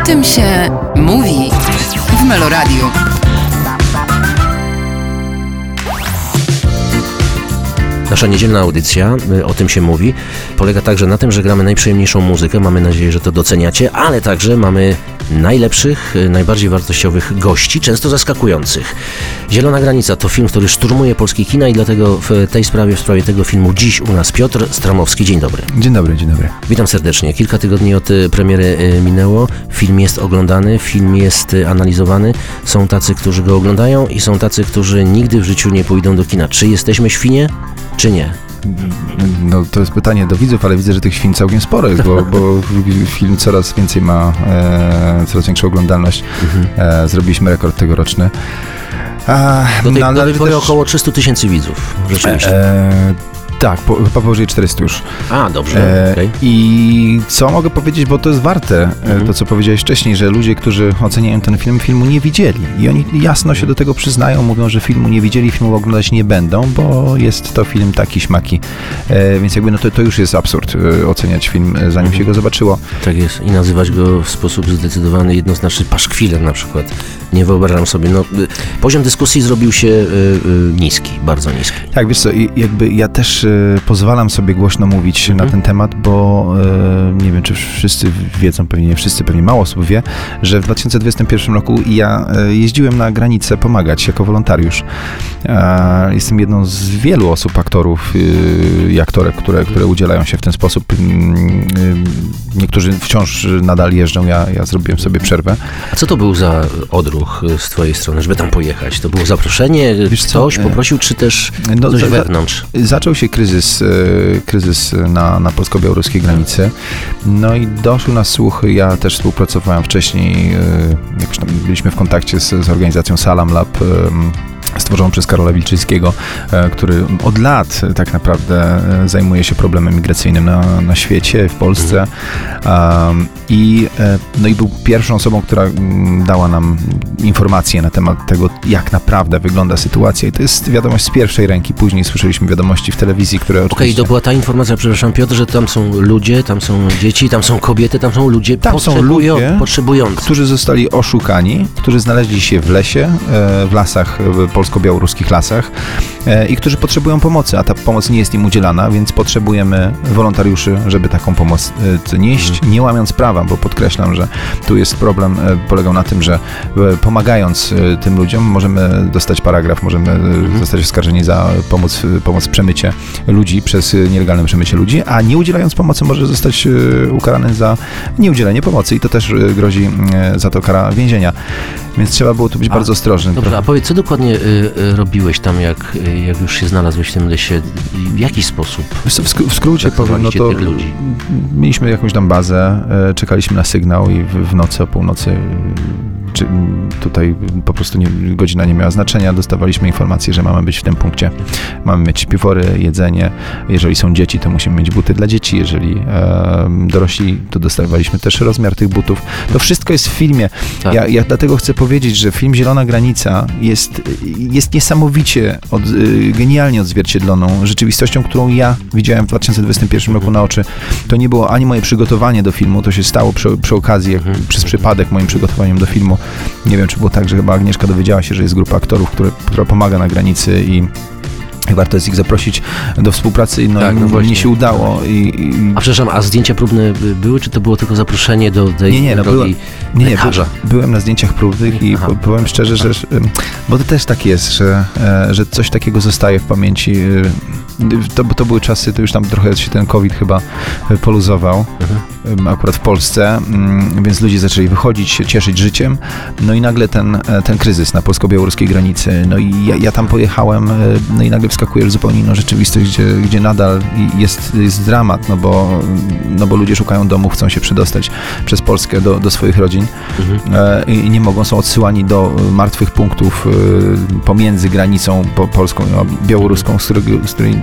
O tym się mówi w Meloradiu. Nasza niedzielna audycja, y, o tym się mówi, polega także na tym, że gramy najprzyjemniejszą muzykę. Mamy nadzieję, że to doceniacie, ale także mamy najlepszych, y, najbardziej wartościowych gości, często zaskakujących. Zielona Granica to film, który szturmuje polskie kina i dlatego w tej sprawie, w sprawie tego filmu dziś u nas Piotr Stramowski. Dzień dobry. Dzień dobry, dzień dobry. Witam serdecznie. Kilka tygodni od y, premiery y, minęło. Film jest oglądany, film jest analizowany. Są tacy, którzy go oglądają i są tacy, którzy nigdy w życiu nie pójdą do kina. Czy jesteśmy świnie, czy nie? No to jest pytanie do widzów, ale widzę, że tych świn całkiem sporo jest, bo, bo film coraz więcej ma, e, coraz większą oglądalność. E, zrobiliśmy rekord tegoroczny. A, Do tej, no, do tej też- około 300 tysięcy widzów. Rzeczywiście. E, tak, po, powyżej 400 już. A, dobrze, E, okej. I co mogę powiedzieć, bo to jest warte, e, Mhm. to co powiedziałeś wcześniej, że ludzie, którzy oceniają ten film, filmu nie widzieli. I oni jasno się do tego przyznają, mówią, że filmu nie widzieli, filmu oglądać nie będą, bo jest to film taki śmaki. E, więc jakby no to, to już jest absurd e, oceniać film, e, zanim się go zobaczyło. Tak jest. I nazywać go w sposób zdecydowany, jednoznaczny paszkwilem na przykład. Nie wyobrażam sobie. No, y, poziom dyskusji zrobił się niski, bardzo niski. Tak, wiesz co, i- jakby ja też e, pozwalam sobie głośno mówić Mhm. na ten temat, bo e, nie wiem, czy wszyscy wiedzą, pewnie nie wszyscy, pewnie mało osób wie, że w 2021 roku ja e, jeździłem na granicę pomagać jako wolontariusz. Jestem jedną z wielu osób, aktorów i aktorek, które, które udzielają się w ten sposób. Mm, Niektórzy wciąż nadal jeżdżą, ja, ja zrobiłem sobie przerwę. A co to był za odruch y, z twojej strony, żeby tam pojechać? To było zaproszenie? Wiesz co, Ktoś e, poprosił, czy też no, coś za- wewnątrz? Zaczął się kryzys, e, kryzys na, na polsko-białoruskiej granicy. No i doszły nas słuchy. Ja też współpracowałem wcześniej, e, jak już tam byliśmy w kontakcie z, z organizacją Salam Lab. Stworzoną przez Karola Wilczyńskiego, e, który od lat e, tak naprawdę e, zajmuje się problemem migracyjnym na, na świecie, w Polsce. Um, I, no i był pierwszą osobą, która mm, dała nam informacje na temat tego, jak naprawdę wygląda sytuacja. I to jest wiadomość z pierwszej ręki. Później słyszeliśmy wiadomości w telewizji, które Okej, oczywiście... to była ta informacja, przepraszam Piotr, że tam są ludzie, tam są dzieci, tam są kobiety, tam są ludzie Tam są ludzie, potrzebujący. którzy zostali oszukani, którzy znaleźli się w lesie, w lasach, w polsko-białoruskich lasach e, i którzy potrzebują pomocy, a ta pomoc nie jest im udzielana, więc potrzebujemy wolontariuszy, żeby taką pomoc e, nieść, nie łamiąc prawa, bo podkreślam, że tu jest problem, e, polegał na tym, że pomagając tym ludziom możemy dostać paragraf, możemy zostać oskarżeni za pomoc, pomoc w przemycie ludzi, przez nielegalne przemycie ludzi, a nie udzielając pomocy może zostać ukarany za nieudzielenie pomocy i to też grozi za to kara więzienia. Więc trzeba było tu być A, bardzo ostrożnym. Dobrze, a powiedz, co dokładnie y, y, robiłeś tam, jak, y, jak już się znalazłeś w tym lesie? W jaki sposób? W, skr- w skrócie powiem, no to mieliśmy jakąś tam bazę, e, czekaliśmy na sygnał i w, w nocy o północy, e, czy tutaj po prostu nie, godzina nie miała znaczenia, dostawaliśmy informację, że mamy być w tym punkcie. Mamy mieć piwory, jedzenie. Jeżeli są dzieci, to musimy mieć buty dla dzieci. Jeżeli e, dorośli, to dostawaliśmy też rozmiar tych butów. To wszystko jest w filmie. Tak. Ja, ja dlatego chcę powiedzieć, że film Zielona Granica jest, jest niesamowicie, od, y, genialnie odzwierciedloną rzeczywistością, którą ja widziałem w 2021 roku na oczy. To nie było ani moje przygotowanie do filmu, to się stało przy, przy okazji, jak, Mhm. przez przypadek moim przygotowaniem do filmu. Nie wiem, czy było tak, że chyba Agnieszka dowiedziała się, że jest grupa aktorów, które, która pomaga na granicy i warto jest ich zaprosić do współpracy. No, Tak, no i właśnie. mnie się udało. I, i, A przepraszam, a zdjęcia próbne były, czy to było tylko zaproszenie do tej Nie, nie, no drogi byłem- nie, nie, by, byłem na zdjęciach próbnych i Aha. po, powiem szczerze, że bo to też tak jest, że, e, że coś takiego zostaje w pamięci. y, To, bo to były czasy, to już tam trochę się ten COVID chyba y, poluzował, Mhm. akurat w Polsce, ym, więc ludzie zaczęli wychodzić, się cieszyć życiem, no i nagle ten, e, ten kryzys na polsko-białoruskiej granicy, no i ja, ja tam pojechałem, e, no i nagle wskakujesz w zupełnie inną rzeczywistość, gdzie, gdzie nadal jest, jest dramat, no bo, no bo ludzie szukają domu, chcą się przedostać przez Polskę do, do swoich rodzin Mhm. e, i nie mogą, są odsyłani do martwych punktów e, pomiędzy granicą po, polską a białoruską, z, którego, z, której,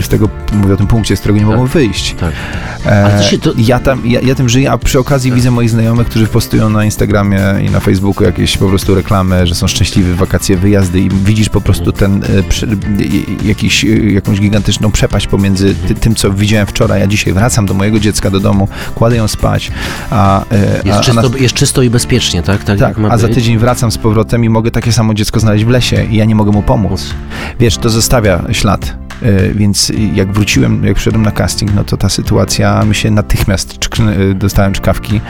z tego, mówię o tym punkcie, z którego nie Tak. mogą wyjść. Tak. E, to się, to, ja tam, ja, ja tym żyję, a przy okazji widzę moich znajomych, którzy postują na Instagramie i na Facebooku jakieś po prostu reklamy, że są szczęśliwi wakacje, wyjazdy i widzisz po prostu ten, e, przy, e, jakiś, e, jakąś gigantyczną przepaść pomiędzy ty, tym, co widziałem wczoraj, a dzisiaj wracam do mojego dziecka do domu, kładę ją spać, a, e, Jest, a, czysto, a na, jest czysto i bezpiecznie, tak? Tak, tak, a za tydzień wracam z powrotem i mogę takie samo dziecko znaleźć w lesie i ja nie mogę mu pomóc. Wiesz, to zostawia ślad. E, Więc jak wróciłem, jak przyszedłem na casting, no to ta sytuacja mi się natychmiast czkn- dostałem czkawki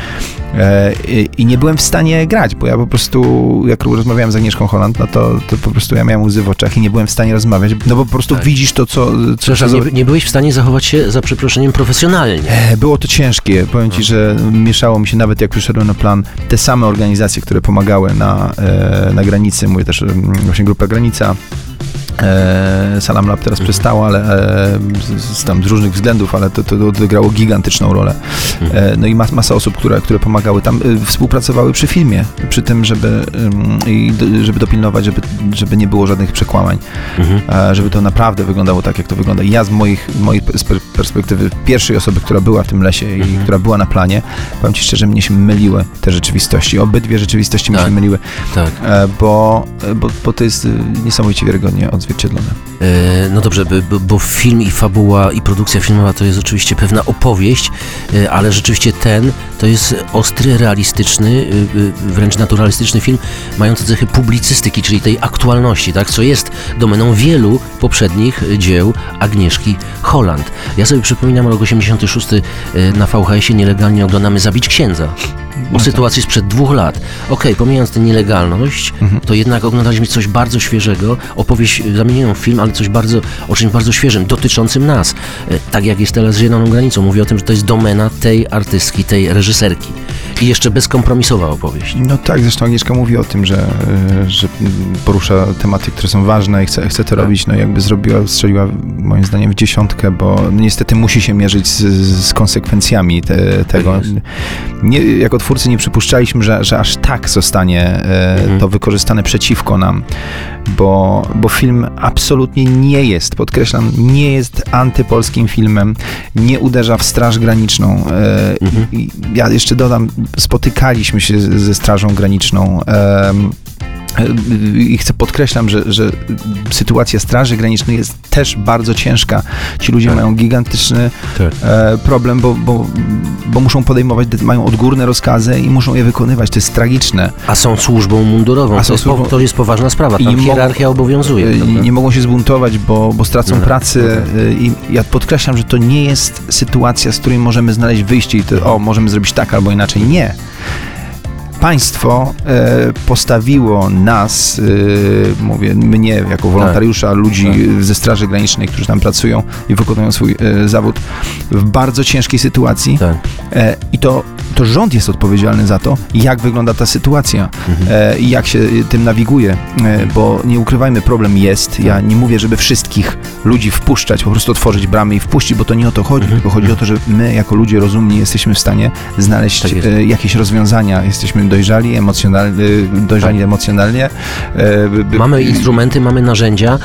e, i- nie byłem w stanie grać, bo ja po prostu, jak rozmawiałem z Agnieszką Holland, no to, to po prostu ja miałem łzy w oczach i nie byłem w stanie rozmawiać, no bo po prostu Tak. widzisz to, co... co co- nie, nie byłeś w stanie zachować się, za przeproszeniem, profesjonalnie. E, Było to ciężkie. Powiem ci, że mieszało mi się nawet jak przyszedłem na plan te same organizacje, które pomagały na, e, na granicy, mówię też mm, właśnie Grupa Granica. E, Salam Lab teraz przestało, ale e, z, tam z różnych względów, ale to, to odegrało gigantyczną rolę. E, no i mas, masa osób, które, które pomagały tam, e, współpracowały przy filmie, przy tym, żeby, i żeby dopilnować, żeby, żeby nie było żadnych przekłamań Mhm. e, żeby to naprawdę wyglądało tak, jak to wygląda. I ja z moich, mojej pers- perspektywy, pierwszej osoby, która była w tym lesie i Mhm. która była na planie, powiem Ci szczerze, mnie się myliły te rzeczywistości. Obydwie rzeczywistości mi Tak. się myliły, Tak. e, bo, bo, bo to jest niesamowicie wiarygodnie odzwierciedlone. E, No dobrze, b- b- bo film i fabuła i produkcja filmowa to jest oczywiście pewna opowieść, e, ale rzeczywiście ten to jest ostry, realistyczny, e, e, wręcz naturalistyczny film, mający cechy publicystyki, czyli tej aktualności, tak, co jest domeną wielu poprzednich dzieł Agnieszki Holland. Ja sobie przypominam rok 86 e, na VHS-ie nielegalnie oglądamy Zabić Księdza. O sytuacji sprzed dwóch lat. Okej, pomijając tę nielegalność, to jednak oglądaliśmy coś bardzo świeżego, opowieść e, zamienioną w film, ale coś bardzo, o czymś bardzo świeżym, dotyczącym nas. E, Tak jak jest teraz z Zieloną Granicą. Mówię o tym, że to jest domena tej artystki, tej reżyserki. I jeszcze bezkompromisowa opowieść. No tak, zresztą Agnieszka mówi o tym, że, e, że porusza tematy, które są ważne i chce, chce to Tak. robić. No jakby zrobiła, strzeliła moim zdaniem w dziesiątkę, bo niestety musi się mierzyć z, z konsekwencjami te, tego. Nie, jako twórcy nie przypuszczaliśmy, że, że aż tak zostanie e, Mhm. to wykorzystane przeciwko nam, bo, bo film absolutnie nie jest, podkreślam, nie jest antypolskim filmem, nie uderza w Straż Graniczną. E, Mhm. ja jeszcze dodam, spotykaliśmy się ze Strażą Graniczną. I chcę podkreślam, że, że sytuacja Straży Granicznej jest też bardzo ciężka. Ci ludzie Tak. mają gigantyczny Tak. e, problem, bo, bo, bo muszą podejmować, de- mają odgórne rozkazy i muszą je wykonywać. To jest tragiczne. A są służbą mundurową. A to, są jest, po- służbą- to jest poważna sprawa. I Tam mogą- hierarchia obowiązuje. E, prawda? nie mogą się zbuntować, bo, bo stracą No tak, pracy. no tak. e, I ja podkreślam, że to nie jest sytuacja, z której możemy znaleźć wyjście i to, o, możemy zrobić tak albo inaczej. Nie. Państwo e, postawiło nas, e, mówię, mnie jako wolontariusza, ludzi tak. ze Straży Granicznej, którzy tam pracują i wykonują swój e, zawód, w bardzo ciężkiej sytuacji. Tak. I to, to rząd jest odpowiedzialny za to, jak wygląda ta sytuacja Mhm. e, i jak się tym nawiguje, e, bo nie ukrywajmy, problem jest. Ja nie mówię, żeby wszystkich ludzi wpuszczać, po prostu otworzyć bramy i wpuścić, bo to nie o to chodzi, Mhm. tylko chodzi o to, że my jako ludzie rozumni jesteśmy w stanie znaleźć Tak e, jakieś rozwiązania, jesteśmy dojrzali emocjonalnie, dojrzali emocjonalnie. Mamy instrumenty, mamy narzędzia.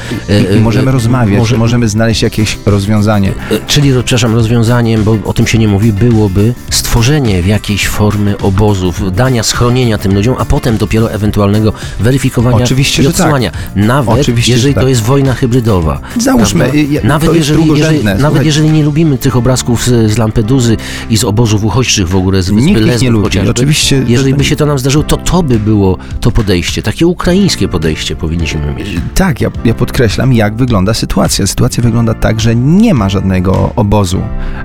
i, i możemy rozmawiać, może- możemy znaleźć jakieś rozwiązanie. Czyli, przepraszam, rozwiązaniem, bo o tym się nie mówi, byłoby stworzenie w jakiejś formy obozów, dania schronienia tym ludziom, a potem dopiero ewentualnego weryfikowania Oczywiście, i że tak. odsyłania. Nawet Oczywiście, że jeżeli tak. to jest wojna hybrydowa. Załóżmy, y, ja- nawet, to jest jeżeli, jeżeli, nawet jeżeli nie lubimy tych obrazków z, z Lampeduzy i z obozów uchodźczych w ogóle, z wyspy lubi, chociażby, oczywiście. jeżeli by się to nam zdarzyło, to to by było to podejście, takie ukraińskie podejście powinniśmy mieć. Tak, ja, ja podkreślam, jak wygląda sytuacja. Sytuacja wygląda tak, że nie ma żadnego obozu.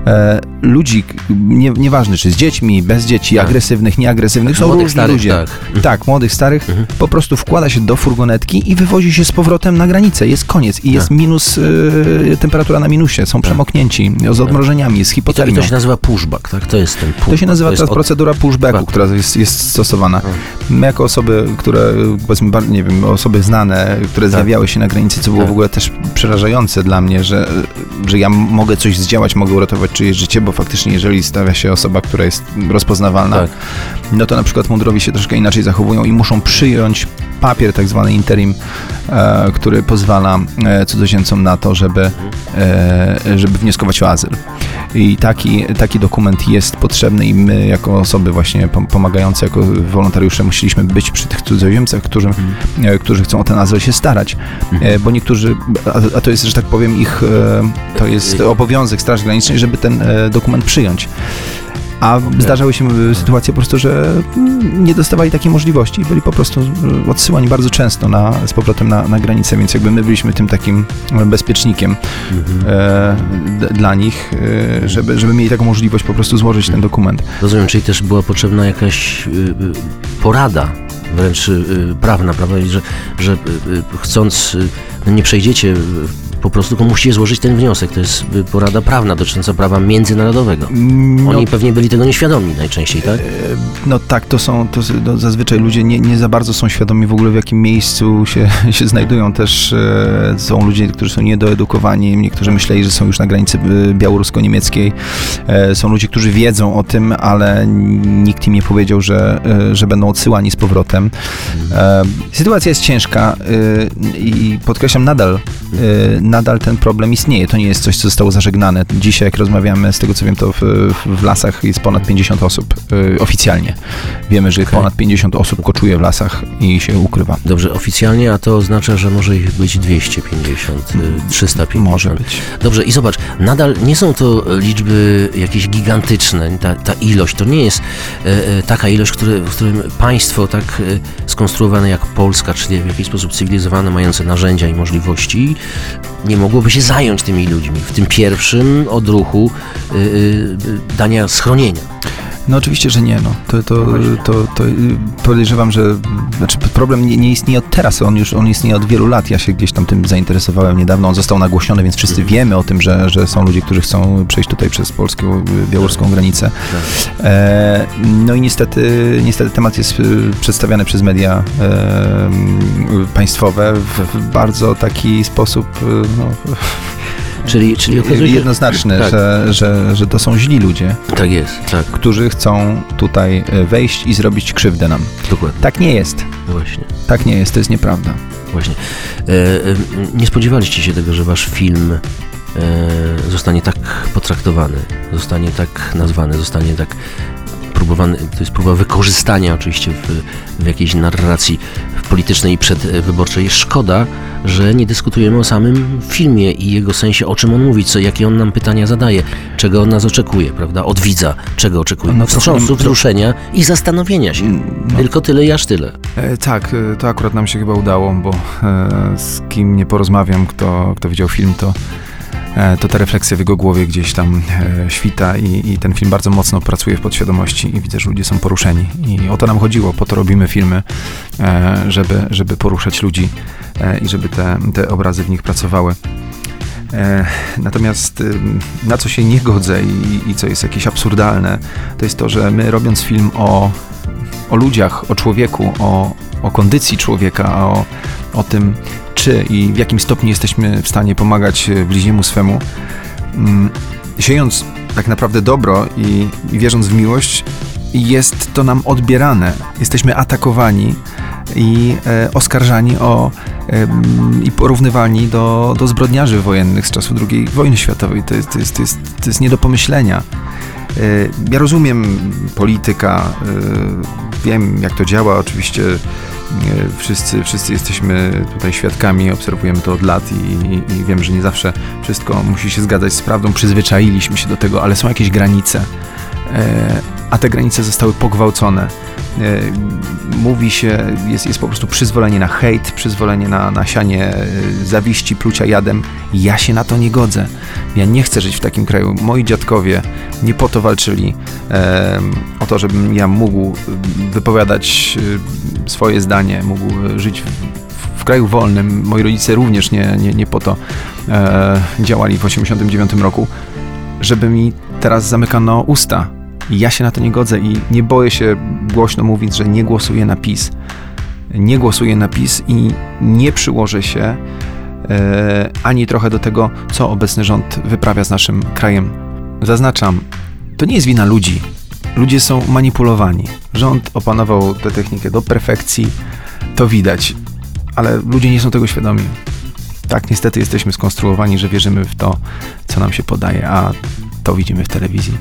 E, ludzi, nie, nieważne czy z dziećmi, bez dzieci, Tak. agresywnych, nieagresywnych, są Młodych, różni starych, ludzie. tak. Tak, młodych, starych, Mhm. po prostu wkłada się do furgonetki i wywozi się z powrotem na granicę. Jest koniec i jest Tak. minus, e, temperatura na minusie, są przemoknięci, z odmrożeniami, z I to, I hipotermią. to się nazywa pushback, tak? To jest ten pushback. To się nazywa teraz od- procedura pushbacku, Tak. która jest, jest stosowana. Tak. My jako osoby, które, powiedzmy, nie wiem, osoby znane, które Tak. zjawiały się na granicy, co było Tak. w ogóle też przerażające dla mnie, że, że ja mogę coś zdziałać, mogę uratować czyjeś życie, bo faktycznie jeżeli stawia się osoba, która jest rozpoznawalna, Tak. no to na przykład mundurowi się troszkę inaczej zachowują i muszą przyjąć papier, tak zwany interim, e, który pozwala e, cudzoziemcom na to, żeby, e, żeby wnioskować o azyl. I taki, taki dokument jest potrzebny i my jako osoby właśnie pomagające, jako wolontariusze musieliśmy być przy tych cudzoziemcach, którzy, mhm. którzy chcą o ten azyl się starać, mhm. bo niektórzy, a, a, to jest, że tak powiem, ich, to jest obowiązek Straży Granicznej, żeby ten dokument przyjąć. A okay. zdarzały się sytuacje po prostu, że nie dostawali takiej możliwości. Byli po prostu odsyłani bardzo często na, z powrotem na, na granicę, więc jakby my byliśmy tym takim bezpiecznikiem mhm. e, dla nich, e, żeby, żeby mieli taką możliwość po prostu złożyć ten dokument. Rozumiem, czyli też była potrzebna jakaś y, y, porada wręcz y, prawna, prawda? Że, że chcąc, no nie przejdziecie po prostu tylko musicie złożyć ten wniosek. To jest porada prawna dotycząca prawa międzynarodowego. No, Oni pewnie byli tego nieświadomi najczęściej, tak? E, no tak, to są, to no, zazwyczaj ludzie nie, nie za bardzo są świadomi w ogóle w jakim miejscu się, się znajdują. Też e, są ludzie, którzy są niedoedukowani, niektórzy myśleli, że są już na granicy e, białorusko-niemieckiej. E, są ludzie, którzy wiedzą o tym, ale nikt im nie powiedział, że, e, że będą odsyłani z powrotem. E, sytuacja jest ciężka i podkreślam nadal nadal ten problem istnieje. To nie jest coś, co zostało zażegnane. Dzisiaj, jak rozmawiamy, z tego co wiem, to w, w lasach jest ponad 50 osób y, oficjalnie. Wiemy, że okay. ponad 50 osób koczuje w lasach i się ukrywa. Dobrze, oficjalnie, a to oznacza, że może ich być 250, y, 350. Może być. Dobrze, i zobacz, nadal nie są to liczby jakieś gigantyczne. Ta, ta ilość to nie jest y, y taka ilość, który, w którym państwo tak y, skonstruowane jak Polska, czyli w jakiś sposób cywilizowane, mające narzędzia i możliwości, nie mogłoby się zająć tymi ludźmi w tym pierwszym odruchu yy, dania schronienia. No oczywiście, że nie. No. To, to, to, to podejrzewam, że znaczy problem nie, nie, istnieje od teraz, on już on istnieje od wielu lat. Ja się gdzieś tam tym zainteresowałem niedawno. On został nagłośniony, więc wszyscy mhm. wiemy o tym, że, że są ludzie, którzy chcą przejść tutaj przez polską, białoruską granicę. E, no i niestety, niestety temat jest e, przedstawiany przez media e, państwowe w, w, bardzo taki sposób no, Czyli, czyli okazuje się... Jednoznaczne, tak. że, że, że to są źli ludzie. Tak jest, tak. Którzy chcą tutaj e, wejść i zrobić krzywdę nam. Dokładnie. Tak nie jest. Właśnie. Tak nie jest, to jest nieprawda. Właśnie. E, e, nie spodziewaliście się tego, że wasz film e, zostanie tak potraktowany, zostanie tak nazwany, zostanie tak próbowany, to jest próba wykorzystania oczywiście w, w jakiejś narracji politycznej i przedwyborczej. Szkoda, że nie dyskutujemy o samym filmie i jego sensie, o czym on mówi, co, jakie on nam pytania zadaje, czego on nas oczekuje, prawda? Od widza, czego oczekuje. No Wstrząsu, wzruszenia i zastanowienia się. No. Tylko tyle i aż tyle. E, tak, e, to akurat nam się chyba udało, bo e, z kim nie porozmawiam, kto, kto widział film, to to ta refleksja w jego głowie gdzieś tam e, świta i, i, ten film bardzo mocno pracuje w podświadomości i widzę, że ludzie są poruszeni. I o to nam chodziło, po to robimy filmy, e, żeby, żeby poruszać ludzi i żeby te, te obrazy w nich pracowały. Natomiast na co się nie godzę i, i, co jest jakieś absurdalne, to jest to, że my robiąc film o, o ludziach, o człowieku, o, o kondycji człowieka, o, o tym, czy i w jakim stopniu jesteśmy w stanie pomagać e, bliźniemu swemu, mm, siejąc tak naprawdę dobro i, i wierząc w miłość, jest to nam odbierane. Jesteśmy atakowani i e, oskarżani o e, i porównywani do, do zbrodniarzy wojennych z czasów II wojny światowej. To jest, to jest, to jest, to jest nie do pomyślenia. E, ja rozumiem polityka, e, wiem jak to działa, oczywiście Wszyscy, wszyscy jesteśmy tutaj świadkami, obserwujemy to od lat i, i, wiem, że nie zawsze wszystko musi się zgadzać z prawdą. Przyzwyczailiśmy się do tego, ale są jakieś granice, e, a te granice zostały pogwałcone. E, mówi się, jest, jest po prostu przyzwolenie na hejt, przyzwolenie na, na sianie e, zawiści, plucia jadem. Ja się na to nie godzę. Ja nie chcę żyć w takim kraju. Moi dziadkowie nie po to walczyli e, o to, żebym ja mógł wypowiadać swoje zdanie, mógł żyć w, kraju wolnym. Moi rodzice również nie, nie, nie po to e, działali w 1989 roku, żeby mi teraz zamykano usta ja się na to nie godzę i nie boję się głośno mówić, że nie głosuję na PiS. Nie głosuję na PiS i nie przyłożę się e, ani trochę do tego, co obecny rząd wyprawia z naszym krajem. Zaznaczam, to nie jest wina ludzi. Ludzie są manipulowani. Rząd opanował tę technikę do perfekcji, to widać, ale ludzie nie są tego świadomi. Tak, niestety jesteśmy skonstruowani, że wierzymy w to, co nam się podaje, a to widzimy w telewizji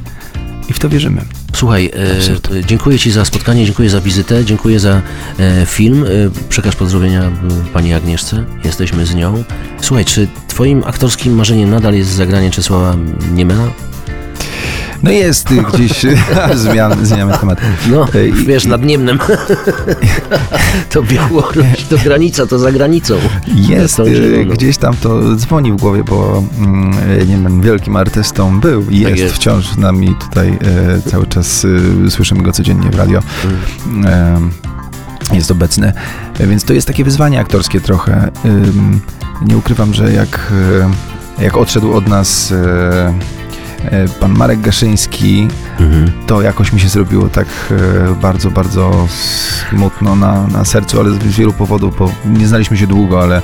i w to wierzymy. Słuchaj, Absurd. e, dziękuję Ci za spotkanie, dziękuję za wizytę, dziękuję za e, film. E, przekaż pozdrowienia e, Pani Agnieszce, jesteśmy z nią. Słuchaj, czy Twoim aktorskim marzeniem nadal jest zagranie Czesława Niemena? No jest gdzieś zmian, zmieniamy temat. No, E, wiesz, nad Niemnem. to Białoruś, to granica, to za granicą. Jest, zieloną. gdzieś tam to dzwoni w głowie, bo mm, nie wiem, wielkim artystą był i Tak jest, jest. wciąż z nami tutaj e, cały czas słyszymy go codziennie w radio. Mm. E, jest obecny, E, więc to jest takie wyzwanie aktorskie trochę. Nie ukrywam, że jak, e, jak odszedł od nas e, e, pan Marek Gaszyński, Mhm. to jakoś mi się zrobiło tak e, bardzo, bardzo smutno na, na sercu, ale z wielu powodów, bo nie znaliśmy się długo, ale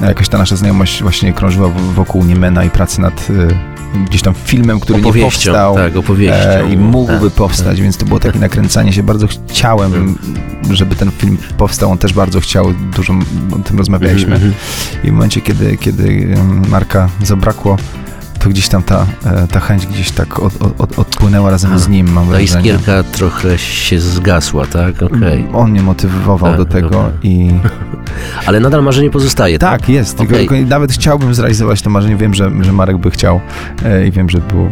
jakoś ta nasza znajomość właśnie krążyła wokół Niemena i pracy nad e, gdzieś tam filmem, który nie powstał. tak. E, I mógłby Tak, powstać, więc to było takie nakręcanie się. Bardzo chciałem, żeby ten film powstał. On też bardzo chciał, dużo o tym rozmawialiśmy. Mhm, I w momencie, kiedy, kiedy Marka zabrakło, to gdzieś tam ta, e, ta chęć gdzieś tak od, od, od, odpłynęła razem A, z nim, mam Ta wrażenie. iskierka trochę się zgasła, tak? Okej. On mnie motywował Tak, do tego dobra. i Ale nadal marzenie pozostaje, tak? tak, jest. Tylko nawet chciałbym zrealizować to marzenie. Wiem, że, że Marek by chciał e, i wiem, że było.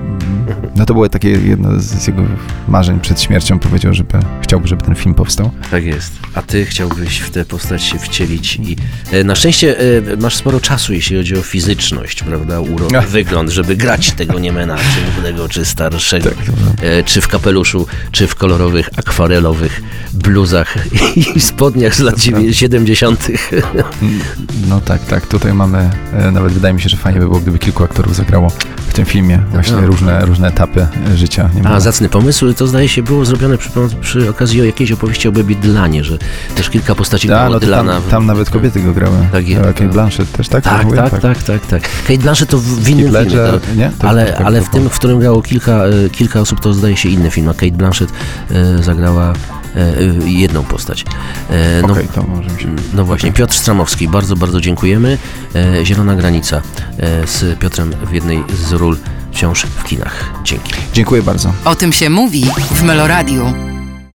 No to było takie jedno z jego marzeń przed śmiercią. Powiedział, żeby chciałby, żeby ten film powstał. Tak jest. A ty chciałbyś w tę postać się wcielić i e, na szczęście e, masz sporo czasu, jeśli chodzi o fizyczność, prawda? Urok, Ach. wygląd, żeby grać tego Niemena, czy młodego, czy starszego. Tak. E, czy w kapeluszu, czy w kolorowych, akwarelowych bluzach i spodniach z lat dziewię- 70. No tak, tak. Tutaj mamy, e, nawet wydaje mi się, że fajnie by było, gdyby kilku aktorów zagrało tym filmie właśnie A. różne, różne etapy e, życia. Nie A, zacny pomysł. To zdaje się było zrobione przy, przy okazji o jakiejś opowieści o Baby Dylanie, że też kilka postaci A, no Dylana. tam, tam nawet kobiety go grały. Tak jest. E, Kate Blanchett też, tak? Tak, tak, tak, tak, tak. Kate Blanchett to w, innym Heath filmie. Ledger, To, nie? To- ale tak, ale tak, w tym, w którym grało kilka, e, kilka osób, to zdaje się inny film, a Kate Blanchett e, zagrała e, e, jedną postać. E, no, Okej, to może się... no właśnie, Piotr Stramowski, bardzo, bardzo dziękujemy. E, Zielona Granica e, z Piotrem w jednej z ról wciąż w kinach. Dzięki. Dziękuję bardzo. O tym się mówi w Meloradiu.